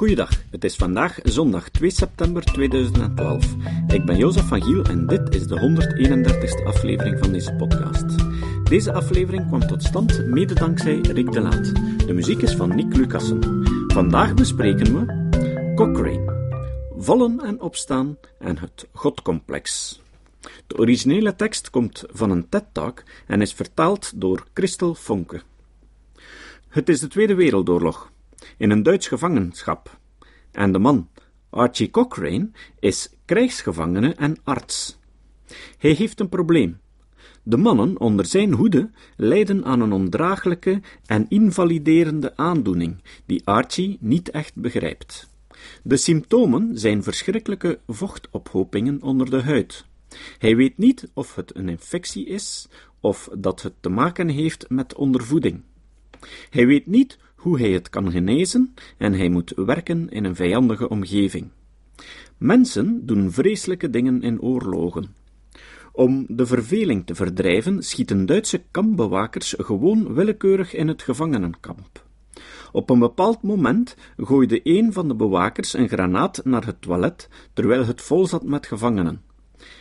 Goeiedag, het is vandaag zondag 2 september 2012. Ik ben Jozef van Giel en dit is de 131ste aflevering van deze podcast. Deze aflevering kwam tot stand mede dankzij Rick de Laat. De muziek is van Nick Lucassen. Vandaag bespreken we Cochrane, vallen en opstaan en het godcomplex. De originele tekst komt van een TED-talk en is vertaald door Christel Fonke. Het is de Tweede Wereldoorlog, in een Duits gevangenschap, en de man, Archie Cochrane, is krijgsgevangene en arts. Hij heeft een probleem. De mannen onder zijn hoede lijden aan een ondraaglijke en invaliderende aandoening, die Archie niet echt begrijpt. De symptomen zijn verschrikkelijke vochtophopingen onder de huid. Hij weet niet of het een infectie is of dat het te maken heeft met ondervoeding. Hij weet niet hoe hij het kan genezen en hij moet werken in een vijandige omgeving. Mensen doen vreselijke dingen in oorlogen. Om de verveling te verdrijven, schieten Duitse kampbewakers gewoon willekeurig in het gevangenenkamp. Op een bepaald moment gooide een van de bewakers een granaat naar het toilet, terwijl het vol zat met gevangenen.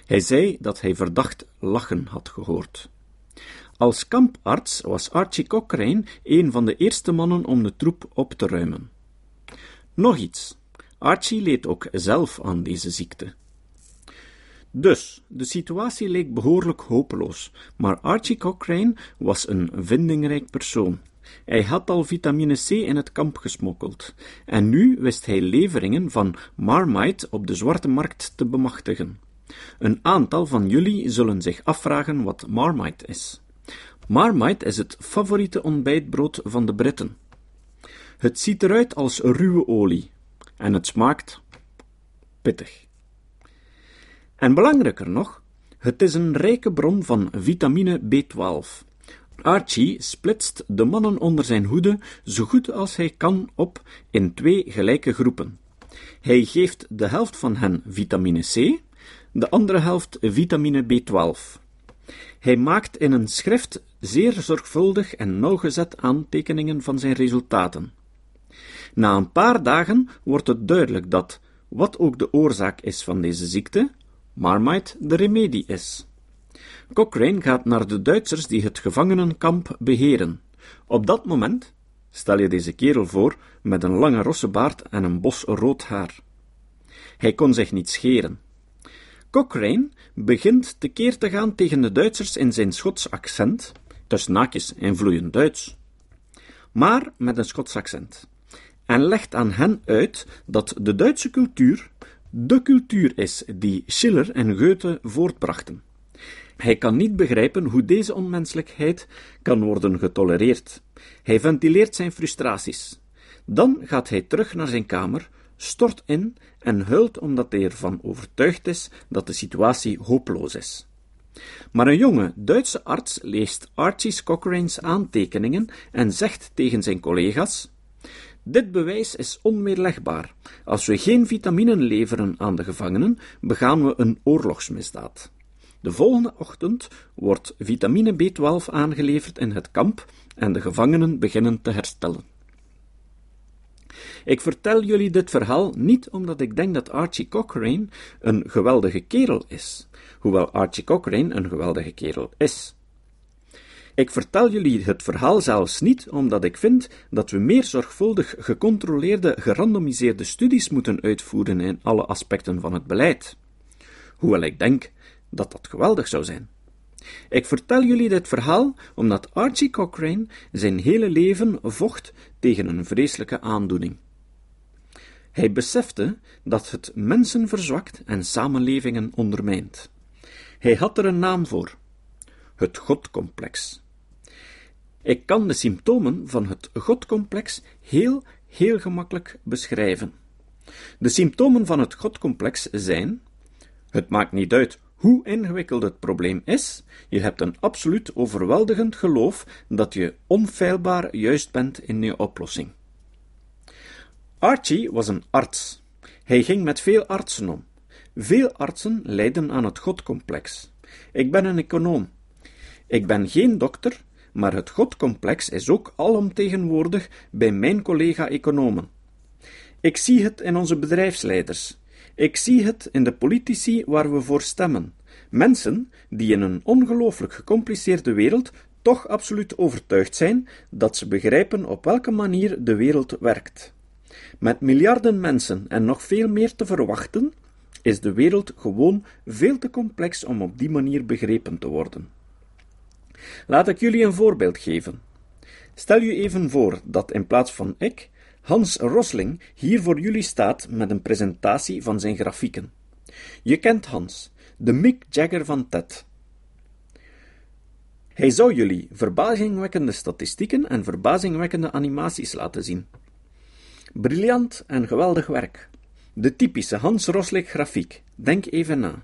Hij zei dat hij verdacht lachen had gehoord. Als kamparts was Archie Cochrane een van de eerste mannen om de troep op te ruimen. Nog iets. Archie leed ook zelf aan deze ziekte. Dus, de situatie leek behoorlijk hopeloos, maar Archie Cochrane was een vindingrijk persoon. Hij had al vitamine C in het kamp gesmokkeld, en nu wist hij leveringen van Marmite op de zwarte markt te bemachtigen. Een aantal van jullie zullen zich afvragen wat Marmite is. Marmite is het favoriete ontbijtbrood van de Britten. Het ziet eruit als ruwe olie en het smaakt pittig. En belangrijker nog, het is een rijke bron van vitamine B12. Archie splitst de mannen onder zijn hoede zo goed als hij kan op in twee gelijke groepen. Hij geeft de helft van hen vitamine C, de andere helft vitamine B12. Hij maakt in een schrift zeer zorgvuldig en nauwgezet aantekeningen van zijn resultaten. Na een paar dagen wordt het duidelijk dat, wat ook de oorzaak is van deze ziekte, Marmite de remedie is. Cochrane gaat naar de Duitsers die het gevangenenkamp beheren. Op dat moment stel je deze kerel voor met een lange rosse baard en een bos rood haar. Hij kon zich niet scheren. Cochrane begint tekeer te gaan tegen de Duitsers in zijn Schots accent, tussen naakjes en vloeiend Duits, maar met een Schots accent, en legt aan hen uit dat de Duitse cultuur de cultuur is die Schiller en Goethe voortbrachten. Hij kan niet begrijpen hoe deze onmenselijkheid kan worden getolereerd. Hij ventileert zijn frustraties. Dan gaat hij terug naar zijn kamer, stort in en huilt omdat hij ervan overtuigd is dat de situatie hopeloos is. Maar een jonge Duitse arts leest Archie Cochrane's aantekeningen en zegt tegen zijn collega's: Dit bewijs is onweerlegbaar. Als we geen vitaminen leveren aan de gevangenen, begaan we een oorlogsmisdaad. De volgende ochtend wordt vitamine B12 aangeleverd in het kamp en de gevangenen beginnen te herstellen. Ik vertel jullie dit verhaal niet omdat ik denk dat Archie Cochrane een geweldige kerel is, hoewel Archie Cochrane een geweldige kerel is. Ik vertel jullie het verhaal zelfs niet omdat ik vind dat we meer zorgvuldig gecontroleerde, gerandomiseerde studies moeten uitvoeren in alle aspecten van het beleid. Hoewel ik denk dat dat geweldig zou zijn. Ik vertel jullie dit verhaal omdat Archie Cochrane zijn hele leven vocht tegen een vreselijke aandoening. Hij besefte dat het mensen verzwakt en samenlevingen ondermijnt. Hij had er een naam voor: het Godcomplex. Ik kan de symptomen van het Godcomplex heel, heel gemakkelijk beschrijven. De symptomen van het Godcomplex zijn: het maakt niet uit hoe ingewikkeld het probleem is, je hebt een absoluut overweldigend geloof dat je onfeilbaar juist bent in je oplossing. Archie was een arts. Hij ging met veel artsen om. Veel artsen lijden aan het godcomplex. Ik ben een econoom. Ik ben geen dokter, maar het godcomplex is ook alomtegenwoordig bij mijn collega-economen. Ik zie het in onze bedrijfsleiders. Ik zie het in de politici waar we voor stemmen. Mensen die in een ongelooflijk gecompliceerde wereld toch absoluut overtuigd zijn dat ze begrijpen op welke manier de wereld werkt. Met miljarden mensen en nog veel meer te verwachten, is de wereld gewoon veel te complex om op die manier begrepen te worden. Laat ik jullie een voorbeeld geven. Stel je even voor dat in plaats van ik, Hans Rosling hier voor jullie staat met een presentatie van zijn grafieken. Je kent Hans, de Mick Jagger van TED. Hij zou jullie verbazingwekkende statistieken en verbazingwekkende animaties laten zien. Briljant en geweldig werk. De typische Hans Rosling grafiek. Denk even na.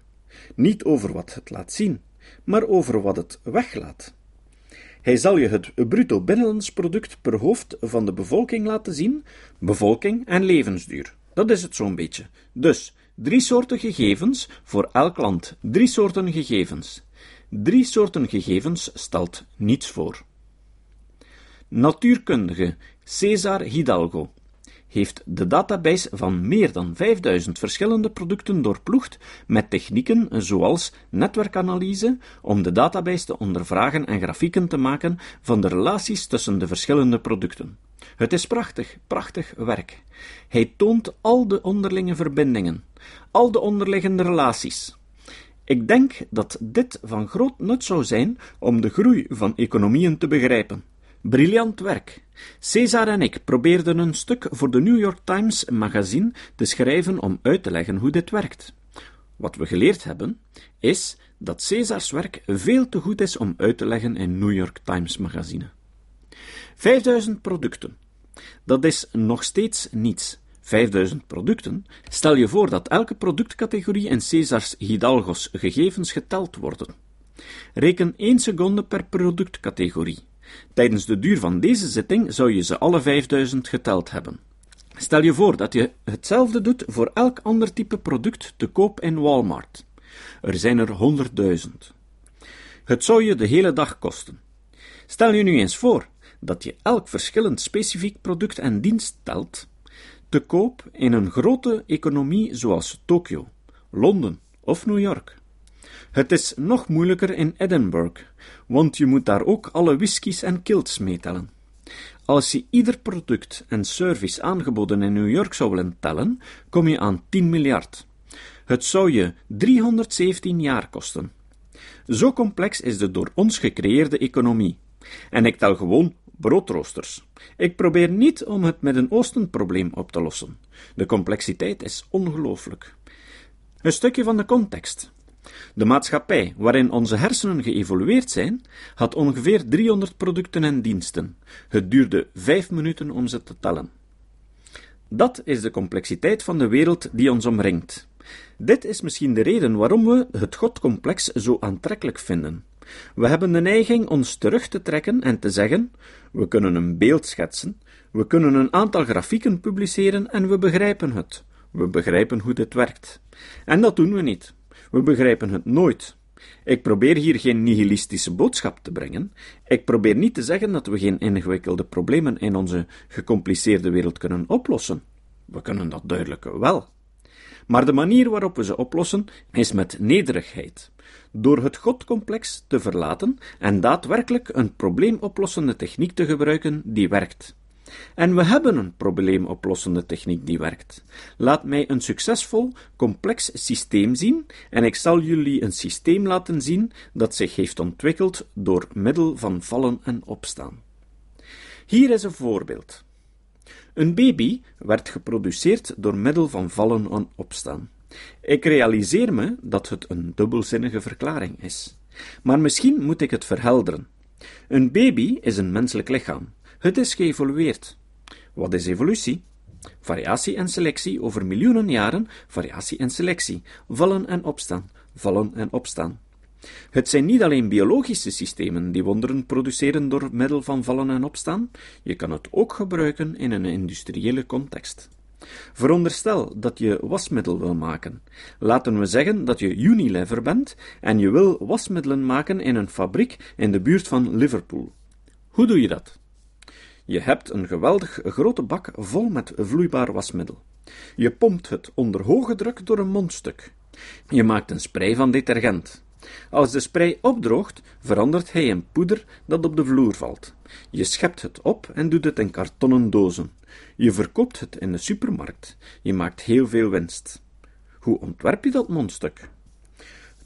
Niet over wat het laat zien, maar over wat het weglaat. Hij zal je het bruto binnenlands product per hoofd van de bevolking laten zien, bevolking en levensduur. Dat is het zo'n beetje. Dus drie soorten gegevens voor elk land. Drie soorten gegevens. Drie soorten gegevens stelt niets voor. Natuurkundige Cesar Hidalgo heeft de database van meer dan 5000 verschillende producten doorploegd met technieken zoals netwerkanalyse om de database te ondervragen en grafieken te maken van de relaties tussen de verschillende producten. Het is prachtig, prachtig werk. Hij toont al de onderlinge verbindingen, al de onderliggende relaties. Ik denk dat dit van groot nut zou zijn om de groei van economieën te begrijpen. Briljant werk. Cesar en ik probeerden een stuk voor de New York Times magazine te schrijven om uit te leggen hoe dit werkt. Wat we geleerd hebben, is dat Cesars werk veel te goed is om uit te leggen in New York Times magazine. 5000 producten. Dat is nog steeds niets. 5000 producten. Stel je voor dat elke productcategorie in Cesars Hidalgos gegevens geteld worden. Reken 1 seconde per productcategorie. Tijdens de duur van deze zitting zou je ze alle 5000 geteld hebben. Stel je voor dat je hetzelfde doet voor elk ander type product te koop in Walmart. Er zijn er 100.000. Het zou je de hele dag kosten. Stel je nu eens voor dat je elk verschillend specifiek product en dienst telt, te koop in een grote economie zoals Tokio, Londen of New York. Het is nog moeilijker in Edinburgh, want je moet daar ook alle whiskies en kilts meetellen. Als je ieder product en service aangeboden in New York zou willen tellen, kom je aan 10 miljard. Het zou je 317 jaar kosten. Zo complex is de door ons gecreëerde economie. En ik tel gewoon broodroosters. Ik probeer niet om het met een Oostenprobleem op te lossen. De complexiteit is ongelooflijk. Een stukje van de context. De maatschappij waarin onze hersenen geëvolueerd zijn, had ongeveer 300 producten en diensten. Het duurde vijf minuten om ze te tellen. Dat is de complexiteit van de wereld die ons omringt. Dit is misschien de reden waarom we het Godcomplex zo aantrekkelijk vinden. We hebben de neiging ons terug te trekken en te zeggen: we kunnen een beeld schetsen, we kunnen een aantal grafieken publiceren en we begrijpen het. We begrijpen hoe dit werkt. En dat doen we niet. We begrijpen het nooit. Ik probeer hier geen nihilistische boodschap te brengen. Ik probeer niet te zeggen dat we geen ingewikkelde problemen in onze gecompliceerde wereld kunnen oplossen. We kunnen dat duidelijk wel. Maar de manier waarop we ze oplossen is met nederigheid, door het godcomplex te verlaten en daadwerkelijk een probleemoplossende techniek te gebruiken die werkt. En we hebben een probleemoplossende techniek die werkt. Laat mij een succesvol, complex systeem zien en ik zal jullie een systeem laten zien dat zich heeft ontwikkeld door middel van vallen en opstaan. Hier is een voorbeeld. Een baby werd geproduceerd door middel van vallen en opstaan. Ik realiseer me dat het een dubbelzinnige verklaring is. Maar misschien moet ik het verhelderen. Een baby is een menselijk lichaam. Het is geëvolueerd. Wat is evolutie? Variatie en selectie over miljoenen jaren, variatie en selectie, vallen en opstaan, vallen en opstaan. Het zijn niet alleen biologische systemen die wonderen produceren door middel van vallen en opstaan, je kan het ook gebruiken in een industriële context. Veronderstel dat je wasmiddel wil maken. Laten we zeggen dat je Unilever bent en je wil wasmiddelen maken in een fabriek in de buurt van Liverpool. Hoe doe je dat? Je hebt een geweldig grote bak vol met vloeibaar wasmiddel. Je pompt het onder hoge druk door een mondstuk. Je maakt een spray van detergent. Als de spray opdroogt, verandert hij in poeder dat op de vloer valt. Je schept het op en doet het in kartonnen dozen. Je verkoopt het in de supermarkt. Je maakt heel veel winst. Hoe ontwerp je dat mondstuk?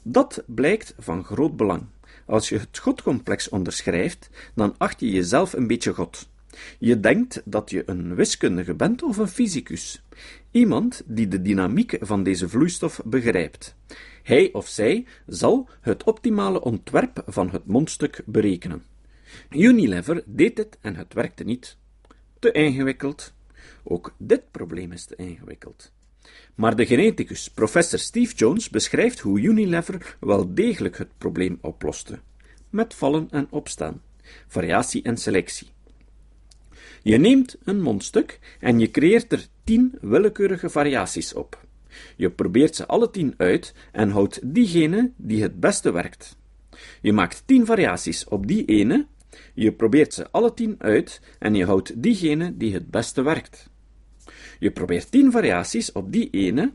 Dat blijkt van groot belang. Als je het godcomplex onderschrijft, dan acht je jezelf een beetje god. Je denkt dat je een wiskundige bent of een fysicus. Iemand die de dynamiek van deze vloeistof begrijpt. Hij of zij zal het optimale ontwerp van het mondstuk berekenen. Unilever deed dit en het werkte niet. Te ingewikkeld. Ook dit probleem is te ingewikkeld. Maar de geneticus, professor Steve Jones, beschrijft hoe Unilever wel degelijk het probleem oploste. Met vallen en opstaan, variatie en selectie. Je neemt een mondstuk en je creëert er tien willekeurige variaties op. Je probeert ze alle tien uit en houdt diegene die het beste werkt. Je maakt tien variaties op die ene, je probeert ze alle tien uit en je houdt diegene die het beste werkt. Je probeert tien variaties op die ene,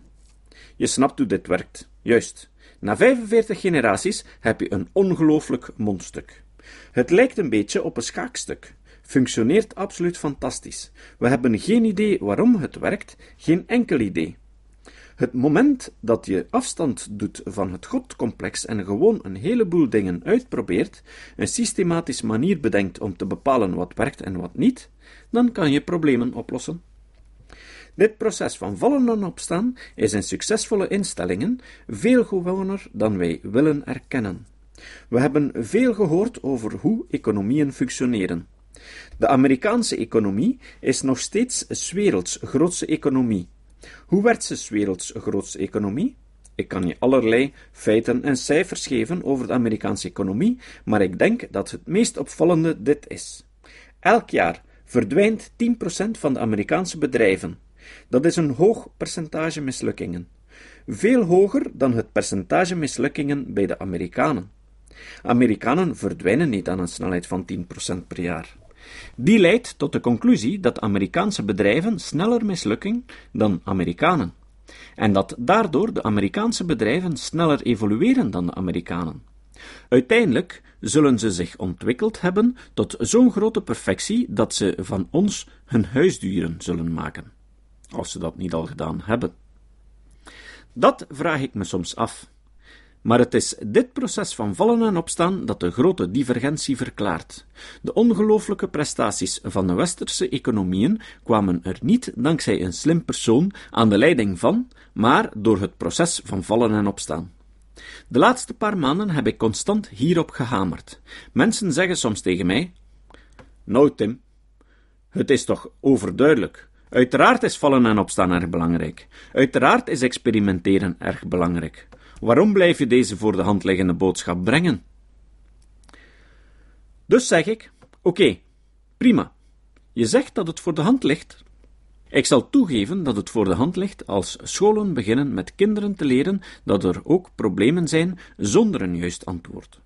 je snapt hoe dit werkt. Juist. Na 45 generaties heb je een ongelooflijk mondstuk. Het lijkt een beetje op een schaakstuk. Functioneert absoluut fantastisch. We hebben geen idee waarom het werkt, geen enkel idee. Het moment dat je afstand doet van het godcomplex en gewoon een heleboel dingen uitprobeert, een systematische manier bedenkt om te bepalen wat werkt en wat niet, dan kan je problemen oplossen. Dit proces van vallen en opstaan is in succesvolle instellingen veel gewoner dan wij willen erkennen. We hebben veel gehoord over hoe economieën functioneren. De Amerikaanse economie is nog steeds 's werelds grootste economie. Hoe werd ze werelds grootste economie? Ik kan je allerlei feiten en cijfers geven over de Amerikaanse economie, maar ik denk dat het meest opvallende dit is. Elk jaar verdwijnt 10% van de Amerikaanse bedrijven. Dat is een hoog percentage mislukkingen. Veel hoger dan het percentage mislukkingen bij de Amerikanen. Amerikanen verdwijnen niet aan een snelheid van 10% per jaar. Die leidt tot de conclusie dat Amerikaanse bedrijven sneller mislukken dan Amerikanen, en dat daardoor de Amerikaanse bedrijven sneller evolueren dan de Amerikanen. Uiteindelijk zullen ze zich ontwikkeld hebben tot zo'n grote perfectie dat ze van ons hun huisdieren zullen maken, als ze dat niet al gedaan hebben. Dat vraag ik me soms af. Maar het is dit proces van vallen en opstaan dat de grote divergentie verklaart. De ongelooflijke prestaties van de westerse economieën kwamen er niet dankzij een slim persoon aan de leiding van, maar door het proces van vallen en opstaan. De laatste paar maanden heb ik constant hierop gehamerd. Mensen zeggen soms tegen mij: Nou, Tim, het is toch overduidelijk. Uiteraard is vallen en opstaan erg belangrijk. Uiteraard is experimenteren erg belangrijk. Waarom blijf je deze voor de hand liggende boodschap brengen? Dus zeg ik: Oké, prima. Je zegt dat het voor de hand ligt. Ik zal toegeven dat het voor de hand ligt als scholen beginnen met kinderen te leren dat er ook problemen zijn zonder een juist antwoord.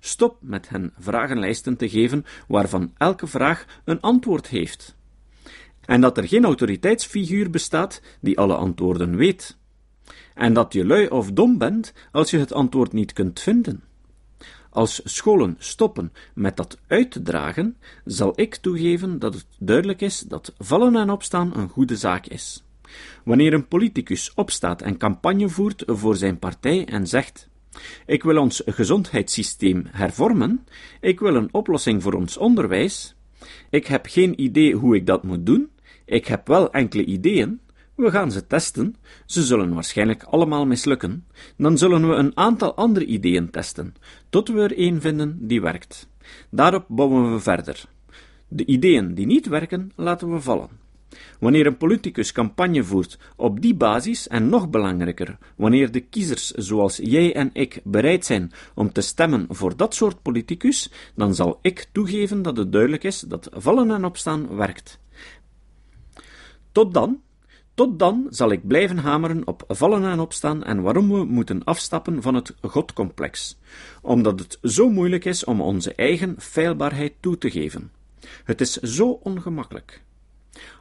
Stop met hen vragenlijsten te geven waarvan elke vraag een antwoord heeft. En dat er geen autoriteitsfiguur bestaat die alle antwoorden weet en dat je lui of dom bent als je het antwoord niet kunt vinden. Als scholen stoppen met dat uit te dragen, zal ik toegeven dat het duidelijk is dat vallen en opstaan een goede zaak is. Wanneer een politicus opstaat en campagne voert voor zijn partij en zegt: Ik wil ons gezondheidssysteem hervormen, ik wil een oplossing voor ons onderwijs, ik heb geen idee hoe ik dat moet doen, ik heb wel enkele ideeën, we gaan ze testen. Ze zullen waarschijnlijk allemaal mislukken. Dan zullen we een aantal andere ideeën testen, tot we er één vinden die werkt. Daarop bouwen we verder. De ideeën die niet werken, laten we vallen. Wanneer een politicus campagne voert op die basis, en nog belangrijker, wanneer de kiezers zoals jij en ik bereid zijn om te stemmen voor dat soort politicus, dan zal ik toegeven dat het duidelijk is dat vallen en opstaan werkt. Tot dan tot dan zal ik blijven hameren op vallen en opstaan en waarom we moeten afstappen van het godcomplex, omdat het zo moeilijk is om onze eigen feilbaarheid toe te geven. Het is zo ongemakkelijk.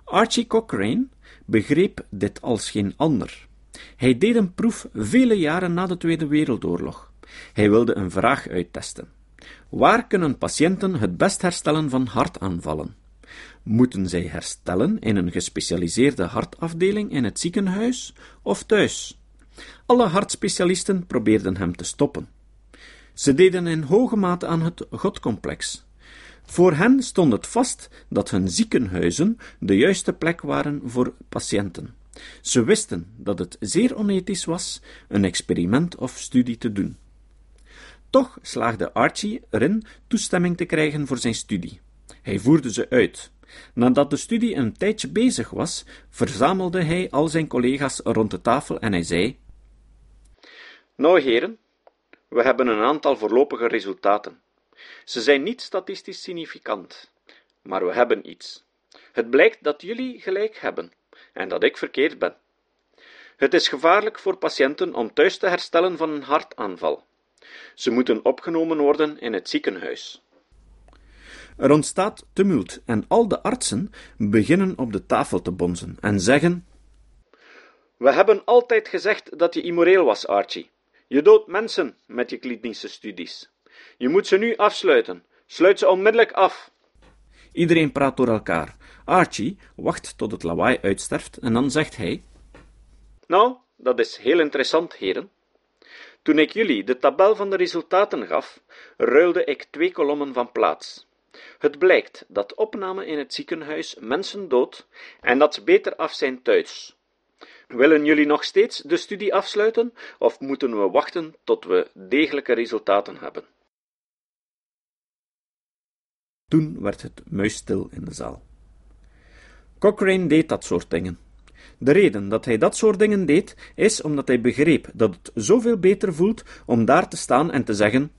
Archie Cochrane begreep dit als geen ander. Hij deed een proef vele jaren na de Tweede Wereldoorlog. Hij wilde een vraag uittesten. Waar kunnen patiënten het best herstellen van hartaanvallen? Moeten zij herstellen in een gespecialiseerde hartafdeling in het ziekenhuis of thuis? Alle hartspecialisten probeerden hem te stoppen. Ze deden in hoge mate aan het godcomplex. Voor hen stond het vast dat hun ziekenhuizen de juiste plek waren voor patiënten. Ze wisten dat het zeer onethisch was een experiment of studie te doen. Toch slaagde Archie erin toestemming te krijgen voor zijn studie. Hij voerde ze uit. Nadat de studie een tijdje bezig was, verzamelde hij al zijn collega's rond de tafel en hij zei: Nou, heren, we hebben een aantal voorlopige resultaten. Ze zijn niet statistisch significant, maar we hebben iets. Het blijkt dat jullie gelijk hebben en dat ik verkeerd ben. Het is gevaarlijk voor patiënten om thuis te herstellen van een hartaanval. Ze moeten opgenomen worden in het ziekenhuis. Er ontstaat tumult en al de artsen beginnen op de tafel te bonzen en zeggen: We hebben altijd gezegd dat je immoreel was, Archie. Je doodt mensen met je klinische studies. Je moet ze nu afsluiten. Sluit ze onmiddellijk af. Iedereen praat door elkaar. Archie wacht tot het lawaai uitsterft en dan zegt hij: Nou, dat is heel interessant, heren. Toen ik jullie de tabel van de resultaten gaf, ruilde ik twee kolommen van plaats. Het blijkt dat opname in het ziekenhuis mensen doodt en dat ze beter af zijn thuis. Willen jullie nog steeds de studie afsluiten, of moeten we wachten tot we degelijke resultaten hebben? Toen werd het muisstil in de zaal. Cochrane deed dat soort dingen. De reden dat hij dat soort dingen deed, is omdat hij begreep dat het zoveel beter voelt om daar te staan en te zeggen: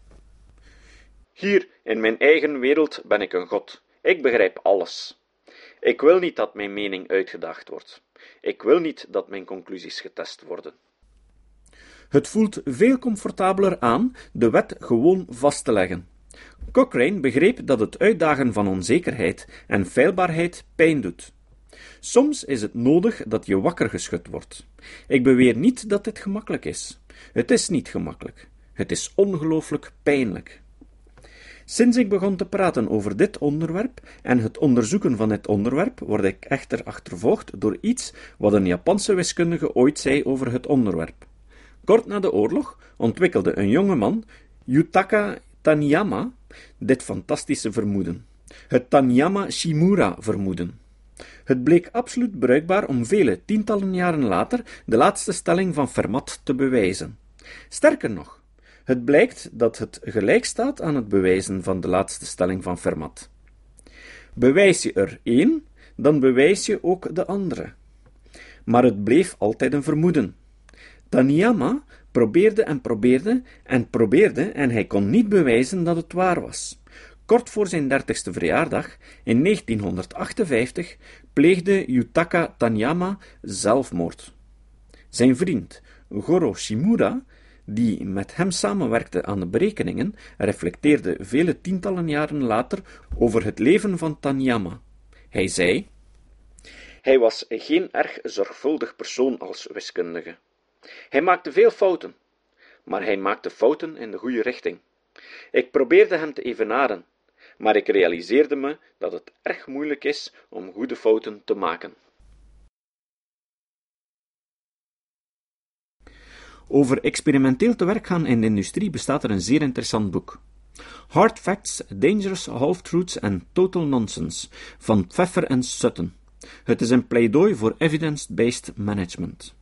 Hier, in mijn eigen wereld, ben ik een god. Ik begrijp alles. Ik wil niet dat mijn mening uitgedaagd wordt. Ik wil niet dat mijn conclusies getest worden. Het voelt veel comfortabeler aan de wet gewoon vast te leggen. Cochrane begreep dat het uitdagen van onzekerheid en feilbaarheid pijn doet. Soms is het nodig dat je wakker geschud wordt. Ik beweer niet dat dit gemakkelijk is. Het is niet gemakkelijk. Het is ongelooflijk pijnlijk. Sinds ik begon te praten over dit onderwerp en het onderzoeken van dit onderwerp, word ik echter achtervolgd door iets wat een Japanse wiskundige ooit zei over het onderwerp. Kort na de oorlog ontwikkelde een jonge man, Yutaka Taniyama, dit fantastische vermoeden. Het Taniyama-Shimura-vermoeden. Het bleek absoluut bruikbaar om vele tientallen jaren later de laatste stelling van Fermat te bewijzen. Sterker nog, het blijkt dat het gelijk staat aan het bewijzen van de laatste stelling van Fermat. Bewijs je er één, dan bewijs je ook de andere. Maar het bleef altijd een vermoeden. Taniyama probeerde en probeerde en probeerde en hij kon niet bewijzen dat het waar was. Kort voor zijn dertigste verjaardag, in 1958, pleegde Yutaka Taniyama zelfmoord. Zijn vriend, Goro Shimura, die met hem samenwerkte aan de berekeningen, reflecteerde vele tientallen jaren later over het leven van Taniyama. Hij zei: Hij was geen erg zorgvuldig persoon als wiskundige. Hij maakte veel fouten, maar hij maakte fouten in de goede richting. Ik probeerde hem te evenaren, maar ik realiseerde me dat het erg moeilijk is om goede fouten te maken. Over experimenteel te werk gaan in de industrie bestaat er een zeer interessant boek. Hard Facts, Dangerous Half-Truths and Total Nonsense van Pfeffer en Sutton. Het is een pleidooi voor evidence-based management.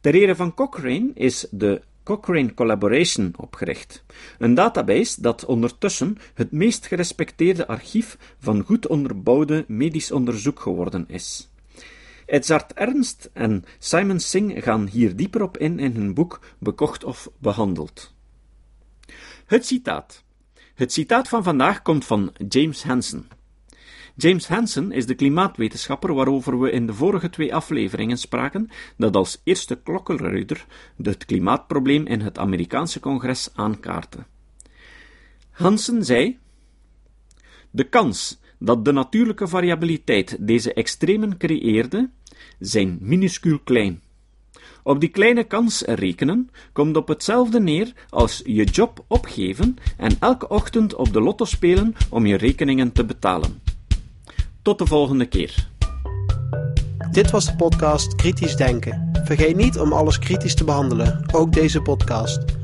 Ter ere van Cochrane is de Cochrane Collaboration opgericht, een database dat ondertussen het meest gerespecteerde archief van goed onderbouwde medisch onderzoek geworden is. Edzard Ernst en Simon Singh gaan hier dieper op in in hun boek Bekocht of Behandeld. Het citaat. Het citaat van vandaag komt van James Hansen. James Hansen is de klimaatwetenschapper waarover we in de vorige twee afleveringen spraken, dat als eerste klokkenluider het klimaatprobleem in het Amerikaanse congres aankaartte. Hansen zei: De kans dat de natuurlijke variabiliteit deze extremen creëerde, zijn minuscuul klein. Op die kleine kans rekenen komt op hetzelfde neer als je job opgeven en elke ochtend op de lotto spelen om je rekeningen te betalen. Tot de volgende keer. Dit was de podcast Kritisch Denken. Vergeet niet om alles kritisch te behandelen, ook deze podcast.